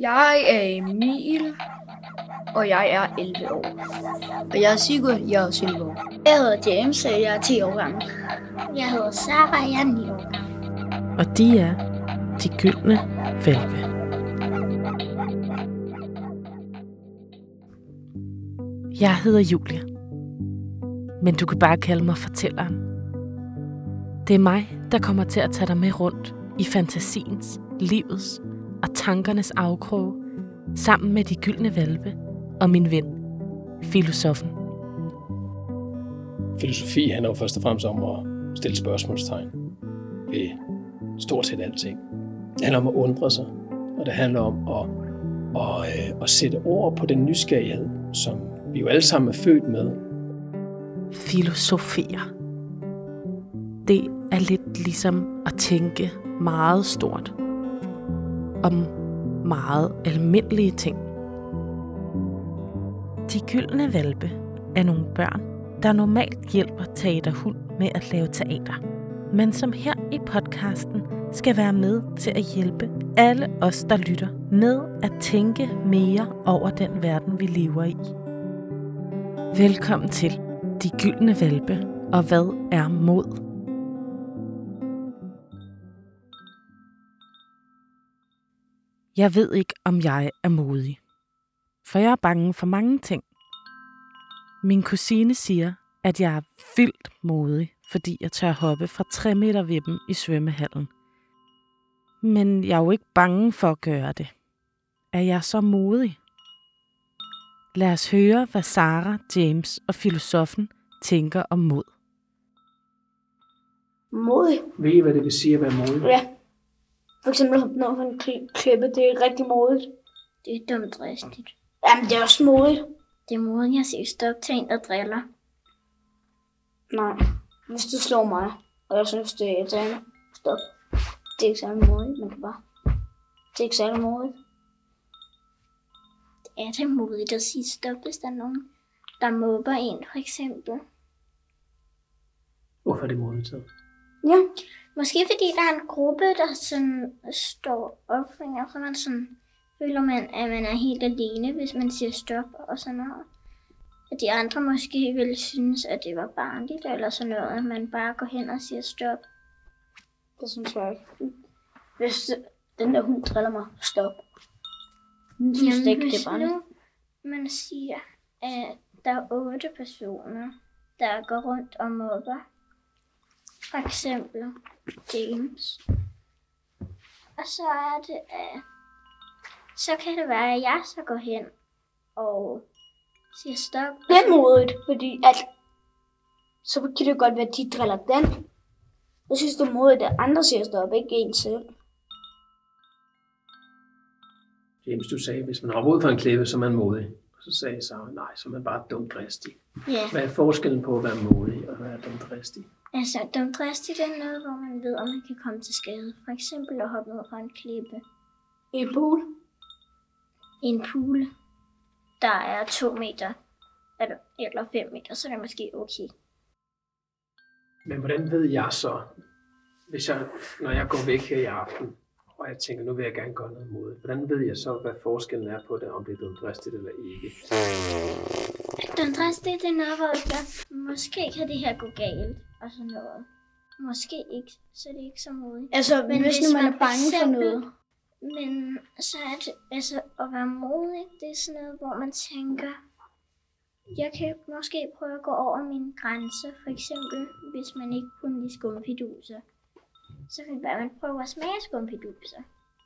Jeg er Emil, og jeg er 11 år. Og jeg er Sigurd, jeg er også 11 år. Jeg hedder James, og jeg er 10 år gammel. Jeg hedder Sara, og jeg er 9 år gammel. Og de er de gyldne valpe. Jeg hedder Julia. Men du kan bare kalde mig fortælleren. Det er mig, der kommer til at tage dig med rundt i fantasiens, livets og tankernes afkroge, sammen med de gyldne valpe og min ven, filosofen. Filosofi handler jo først og fremmest om at stille spørgsmålstegn ved stort set alting. Det handler om at undre sig, og det handler om at, at, at, at sætte ord på den nysgerrighed, som vi jo alle sammen er født med. Filosofere. Det er lidt ligesom at tænke meget stort om meget almindelige ting. De gyldne valpe er nogle børn, der normalt hjælper teaterhund med at lave teater, men som her i podcasten skal være med til at hjælpe alle os, der lytter, med at tænke mere over den verden, vi lever i. Velkommen til De Gyldne Valpe, og hvad er mod? Jeg ved ikke, om jeg er modig. For jeg er bange for mange ting. Min kusine siger, at jeg er vildt modig, fordi jeg tør hoppe fra 3 meter vippen i svømmehallen. Men jeg er jo ikke bange for at gøre det. Er jeg så modig? Lad os høre, hvad Sara, James og filosofen tænker om mod. Modig. Ved I, hvad det vil sige at være modig? Ja. For eksempel hoppe ned for en kli- klippe, det er rigtig modigt. Det er dumt dristigt. Jamen, det er også modigt. Det er modigt at sige stop til en, der driller. Nej. Hvis du slår mig, og jeg synes, det er irriterende, stop. Det er ikke særlig modigt, man kan bare. Det er ikke særlig modigt. Er det modigt at sige stop, hvis der er nogen, der mobber en, for eksempel? Hvorfor er det modigt så? Ja. Måske fordi der er en gruppe, der sådan står opfinger, så man sådan føler man, at man er helt alene, hvis man siger stop og sådan noget. At de andre måske ville synes, at det var barnligt eller sådan noget, at man bare går hen og siger stop. Det synes jeg ikke. Hvis den der hund driller mig, stop. Hun synes Jamen, ikke, det er barnligt. nu man siger, at der er otte personer, der går rundt og mobber. For eksempel James. Og så er det, at så kan det være, at jeg så går hen og siger stop. Det er modigt, fordi at så kan det godt være, at de driller den. Jeg synes, det er modigt, at andre siger stop, ikke en selv. James, du sagde, hvis man hopper ud fra en klippe, så er man modig. Og så sagde Sara, nej, så er man bare dumt dristig. Ja, Hvad er forskellen på at være modig og at være dumt dristig? Altså dumt dristigt er noget, hvor man ved, om man kan komme til skade. For eksempel at hoppe ned fra en klippe. I en pool. I en pool, der er to meter eller, eller fem meter, så er det måske okay. Men hvordan ved jeg så, hvis jeg, når jeg går væk her i aften, og jeg tænker, nu vil jeg gerne gøre noget modigt, hvordan ved jeg så, hvad forskellen er på det, om det er dumt dristigt eller ikke? Den dristige, det er noget, hvor jeg måske kan det her gå galt, og sådan noget. Måske ikke, så er det ikke så modigt. Altså, Men hvis, hvis nu man man er for bange for eksempel- noget. Men så er det, altså at være modig, det er sådan noget, hvor man tænker, jeg kan måske prøve at gå over mine grænser, for eksempel hvis man ikke kunne lide skumfiduser. Så kan det være, at man prøver at smage skumfiduser.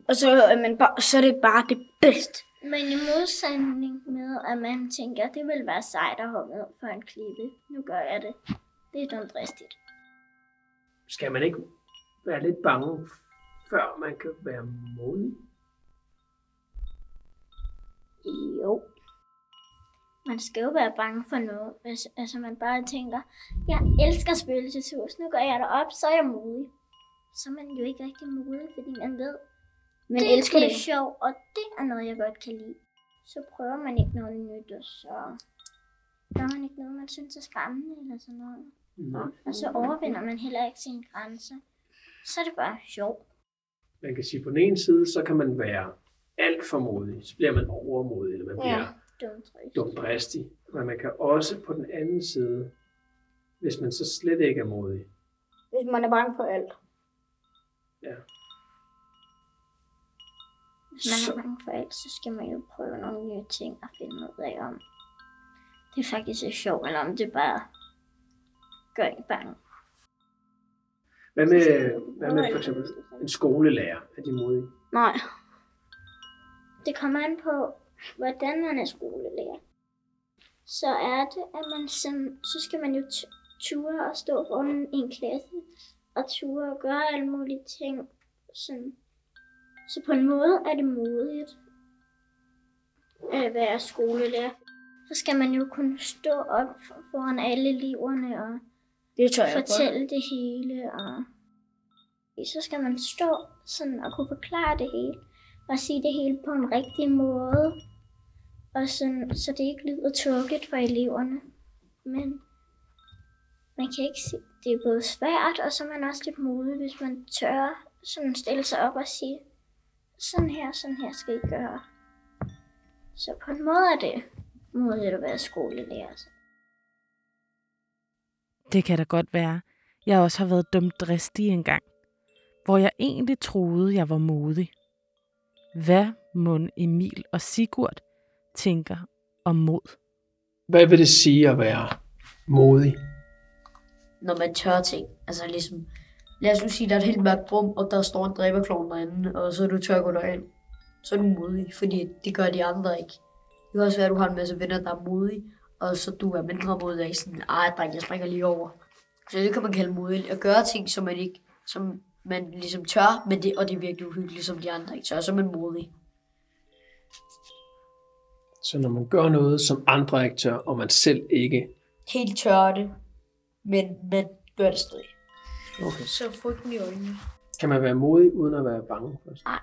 Og så er, man bare, så er det bare det bedste. Men i modsætning med, at man tænker, det vil være sejt at hoppe ned for en klippe. Nu gør jeg det. Det er dumt dristigt. Skal man ikke være lidt bange, før man kan være modig? Jo. Man skal jo være bange for noget. Hvis altså man bare tænker, jeg elsker spøgelseshus, nu går jeg derop, så er jeg modig. Så er man jo ikke rigtig modig, fordi man ved, Men det, elsker det det. er sjovt, og det er noget, jeg godt kan lide. Så prøver man ikke noget nyt, og så gør man ikke noget, man synes er skræmmende eller sådan noget. Nej. Og så overvinder man heller ikke sine grænser. Så er det bare sjovt. Man kan sige, på den ene side, så kan man være alt for modig, så bliver man overmodig, eller man bliver Ja. Dumdristig. Men man kan også på den anden side, hvis man så slet ikke er modig, Hvis man er bange for alt. ja, Hvis man er bange for alt, så skal man jo prøve nogle nye ting og finde ud af, om det faktisk er sjovt, eller om det bare gør en bange. Hvad med, hvad med for eksempel en skolelærer? Er de modige? Nej. Det kommer an på, hvordan man er skolelærer. Så er det, at man sådan, så skal man jo ture og stå foran en klasse, og ture og gøre alle mulige ting. Sådan. Så på en måde er det modigt at være skolelærer. Så skal man jo kunne stå op for- foran alle eleverne og det tør jeg godt. det hele, og så skal man stå sådan og kunne forklare det hele, og sige det hele på en rigtig måde, og sådan, så det ikke lyder tåbeligt for eleverne. Men man kan ikke sige, det er både svært, og så er man også lidt modig, hvis man tør sådan stille sig op og sige, sådan her, sådan her skal I gøre. Så på en måde er det modigt at være skolelærer. Det kan da godt være. Jeg også har været dumt dristig engang, hvor jeg egentlig troede, jeg var modig. Hvad må Emil og Sigurd tænker om mod? Hvad vil det sige at være modig? Når man tør ting. Altså ligesom, lad os nu sige, der er et helt mørkt rum, og der står en dræberklovn derinde, og så er du tør at gå derind. Så er du modig, fordi det gør de andre ikke. Det kan også være, at du har en masse venner, der er modige, og så du er mindre modig, sådan, ej dreng, jeg springer lige over. Så det kan man kalde modig, at gøre ting, som man ikke, som man ligesom tør, men det, og det er virkelig uhyggeligt, som de andre ikke tør, så er man modig. Så når man gør noget, som andre ikke tør, og man selv ikke... Helt tør det, men man gør det stadig. Okay. Så frygten i øjnene. Kan man være modig, uden at være bange? Først? Nej.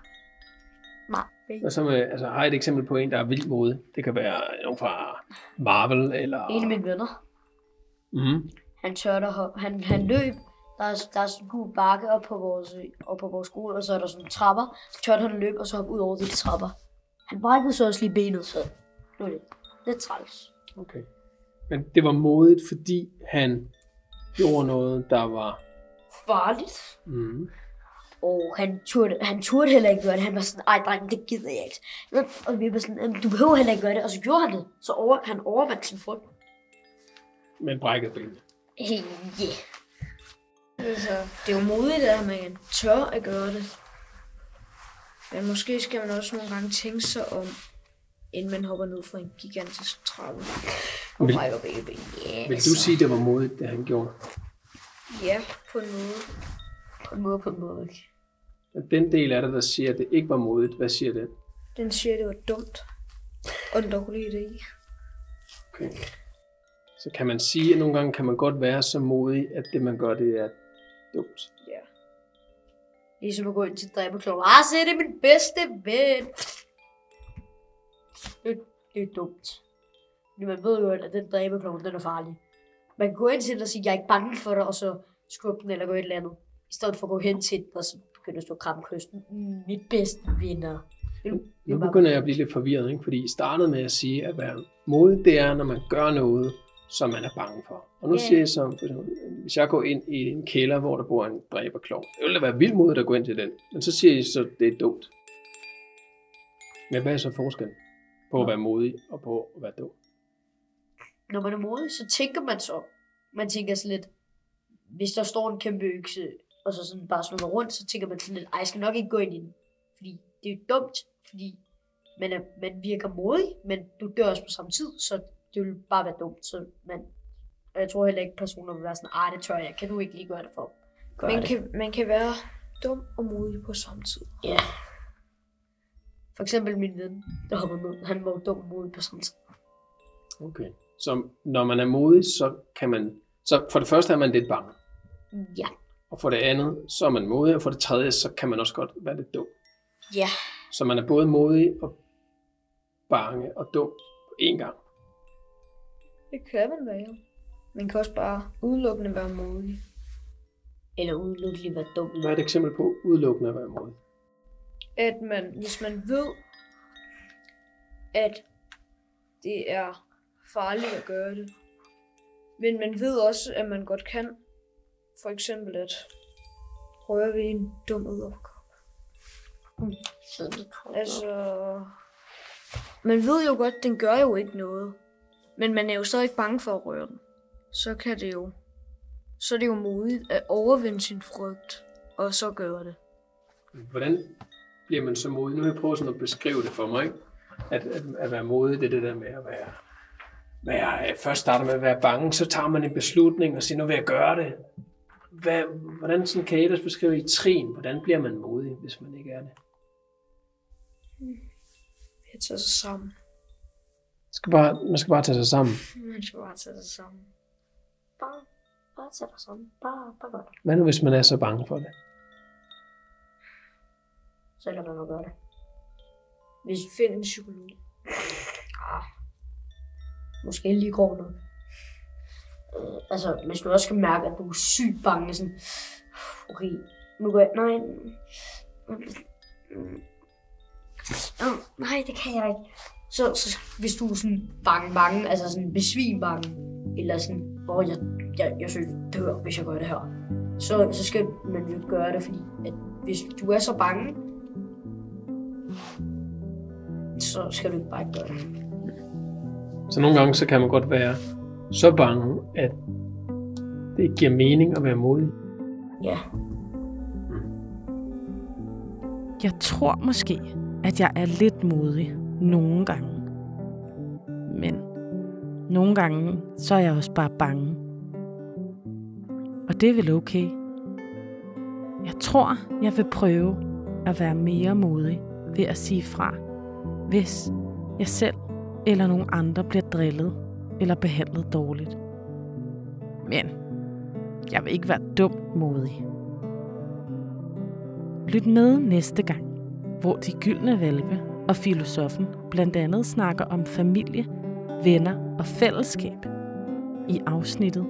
Og så med, altså, har jeg et eksempel på en, der er vildt modig. Det kan være nogen fra Marvel, eller... En af mine venner, Mm. Han tørte hoppe. Han, han løb. Der er, der er sådan en gul bakke op på, vores, op på vores skole, og så er der sådan trapper. Så tørte han at løbe, og så hoppe ud over de trapper. Han brækkede så også lige benet, så nu er det lidt træls. Okay. Men det var modigt, fordi han gjorde noget, der var... Farligt. Mm. Og han turde, han turde heller ikke gøre det. Han var sådan, ej dreng, det gider jeg ikke. Men, og vi var sådan, "Jamen, du behøver heller ikke gøre det. Og så gjorde han det. Så over, han overvandt sin frygt. Men brækket ben. Hey, yeah. Altså, det er jo modigt, at man tør at gøre det. Men måske skal man også nogle gange tænke sig om, inden man hopper ned fra en gigantisk trappe. Og Vil- brækker begge ben. Yeah, Vil du sige, det var modigt, det han gjorde? Ja, på en måde. På en måde, på en måde. ikke? Den del af det, der siger, at det ikke var modigt, hvad siger det? Den siger, at det var dumt. Og en dårlig idé. Okay. Så kan man sige, at nogle gange kan man godt være så modig, at det man gør, det er dumt. Ja. Ligesom at gå ind til dræberkloven. Ah, se, det er min bedste ven. Det, det er dumt. Men man ved jo, at den dræberkloven, den er farlig. Man kan gå ind til den og sige, jeg er ikke bange for dig, og så skubbe den eller gå et eller andet. I stedet for at gå hen til den, og så begynder at kramme kysten. Mm, mit bedste venner. Det er jo- det er Nu bare- begynder jeg at blive lidt forvirret, ikke? fordi I startede med at sige, at være modig, det er, når man gør noget, som man er bange for. Og nu Ja. siger jeg så, for eksempel, hvis jeg går ind i en kælder, hvor der bor en dræberklov, det ville da være vildt modigt at gå ind til den. Men så siger I så, at det er dumt. Men hvad er så forskellen på at være modig og på at være dum? når man er modig, så tænker man så. Man tænker sådan lidt, hvis der står en kæmpe økse, og så sådan bare snurrer rundt, så tænker man sådan lidt, ej, jeg skal nok ikke gå ind i den. Fordi det er jo dumt, fordi man, er, man virker modig, men du dør også på samme tid, så det vil bare være dumt. Så man, og jeg tror heller ikke, personer vil være sådan, ej, det tør jeg, kan du ikke lige gøre det for? Gør Man det. kan, man kan være dum og modig på samme tid. Ja. For eksempel min ven, der hoppede ned, han var jo dum og modig på samme tid. Okay. Så når man er modig, så kan man... Så for det første er man lidt bange. Ja. Og for det andet, så er man modig. Og for det tredje, så kan man også godt være lidt dum. Ja. Så man er både modig og bange og dum på én gang. Det kan man være. Man kan også bare udelukkende være modig. Eller udelukkelig være dum. Hvad er et eksempel på udelukkende at være modig? At man, hvis man ved, at det er farligt at gøre det. Men man ved også, at man godt kan. For eksempel at røre ved en dum edderkop. Så det tror Altså, man ved jo godt, den gør jo ikke noget. Men man er jo stadig bange for at røre den. Så kan det jo, så er det jo modigt at overvinde sin frygt, og så gøre det. Hvordan bliver man så modig? Nu har jeg prøvet sådan at beskrive det for mig, ikke? At, at, at være modig, det er det der med at være, være, først starter med at være bange, så tager man en beslutning og siger, nu vil jeg gøre det. Hvad, hvordan sådan kan I ellers beskrive i trin, hvordan bliver man modig, hvis man ikke er det? Jeg tager sig sammen. Man skal bare, man skal bare tage sig sammen. Man skal bare tage sig sammen. Bare, bare tag dig sammen. Bare, bare gør det. Hvad nu, hvis man er så bange for det? Så lad være med at gøre det. Hvis vi finder en psykolog. Ah, måske lige grov nok. Øh, altså, hvis du også kan mærke, at du er sygt bange, sådan, okay, nu går jeg, nej, mm, nej, det kan jeg ikke. Så, så hvis du er sådan bange, bange, altså sådan besvim bange, eller sådan, hvor jeg, jeg, jeg synes, dør, hvis jeg gør det her, så, så skal man jo gøre det, fordi at hvis du er så bange, så skal du ikke bare ikke gøre det. Så nogle gange, så kan man godt være så bange, at det ikke giver mening at være modig. Ja, Jeg tror måske, at jeg er lidt modig nogle gange. Men nogle gange, så er jeg også bare bange. Og det er vel okay. Jeg tror, jeg vil prøve at være mere modig ved at sige fra, hvis jeg selv eller nogen andre bliver drillet eller behandlet dårligt. Men jeg vil ikke være dum modig. Lyt med næste gang, hvor de gyldne valpe og filosofen blandt andet snakker om familie, venner og fællesskab. I afsnittet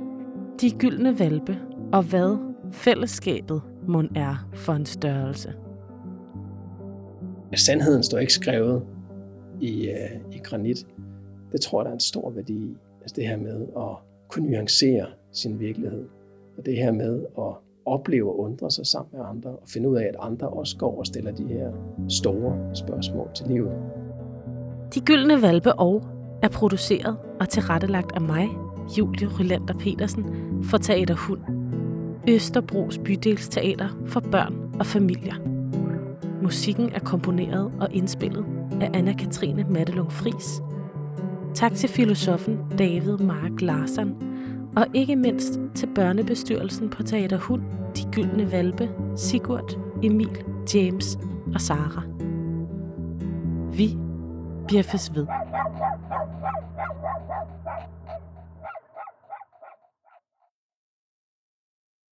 De gyldne valpe og hvad fællesskabet mon er for en størrelse. Sandheden står ikke skrevet i, øh, i granit. Det tror jeg, der er en stor værdi i. Altså det her med at kunne nuancere sin virkelighed. Og det her med at opleve og undre sig sammen med andre, og finde ud af, at andre også går og stiller de her store spørgsmål til livet. De gyldne valpe og er produceret og tilrettelagt af mig, Julie Rylander Petersen, for Teater Hund. Østerbros Bydelsteater for børn og familier. Musikken er komponeret og indspillet af Anna-Katrine Mattelung Fris. Tak til filosofen David Mark Larsen, og ikke mindst til børnebestyrelsen på Teater Hund, De Gyldne Valpe, Sigurd, Emil, James og Sara. Vi bliver ved.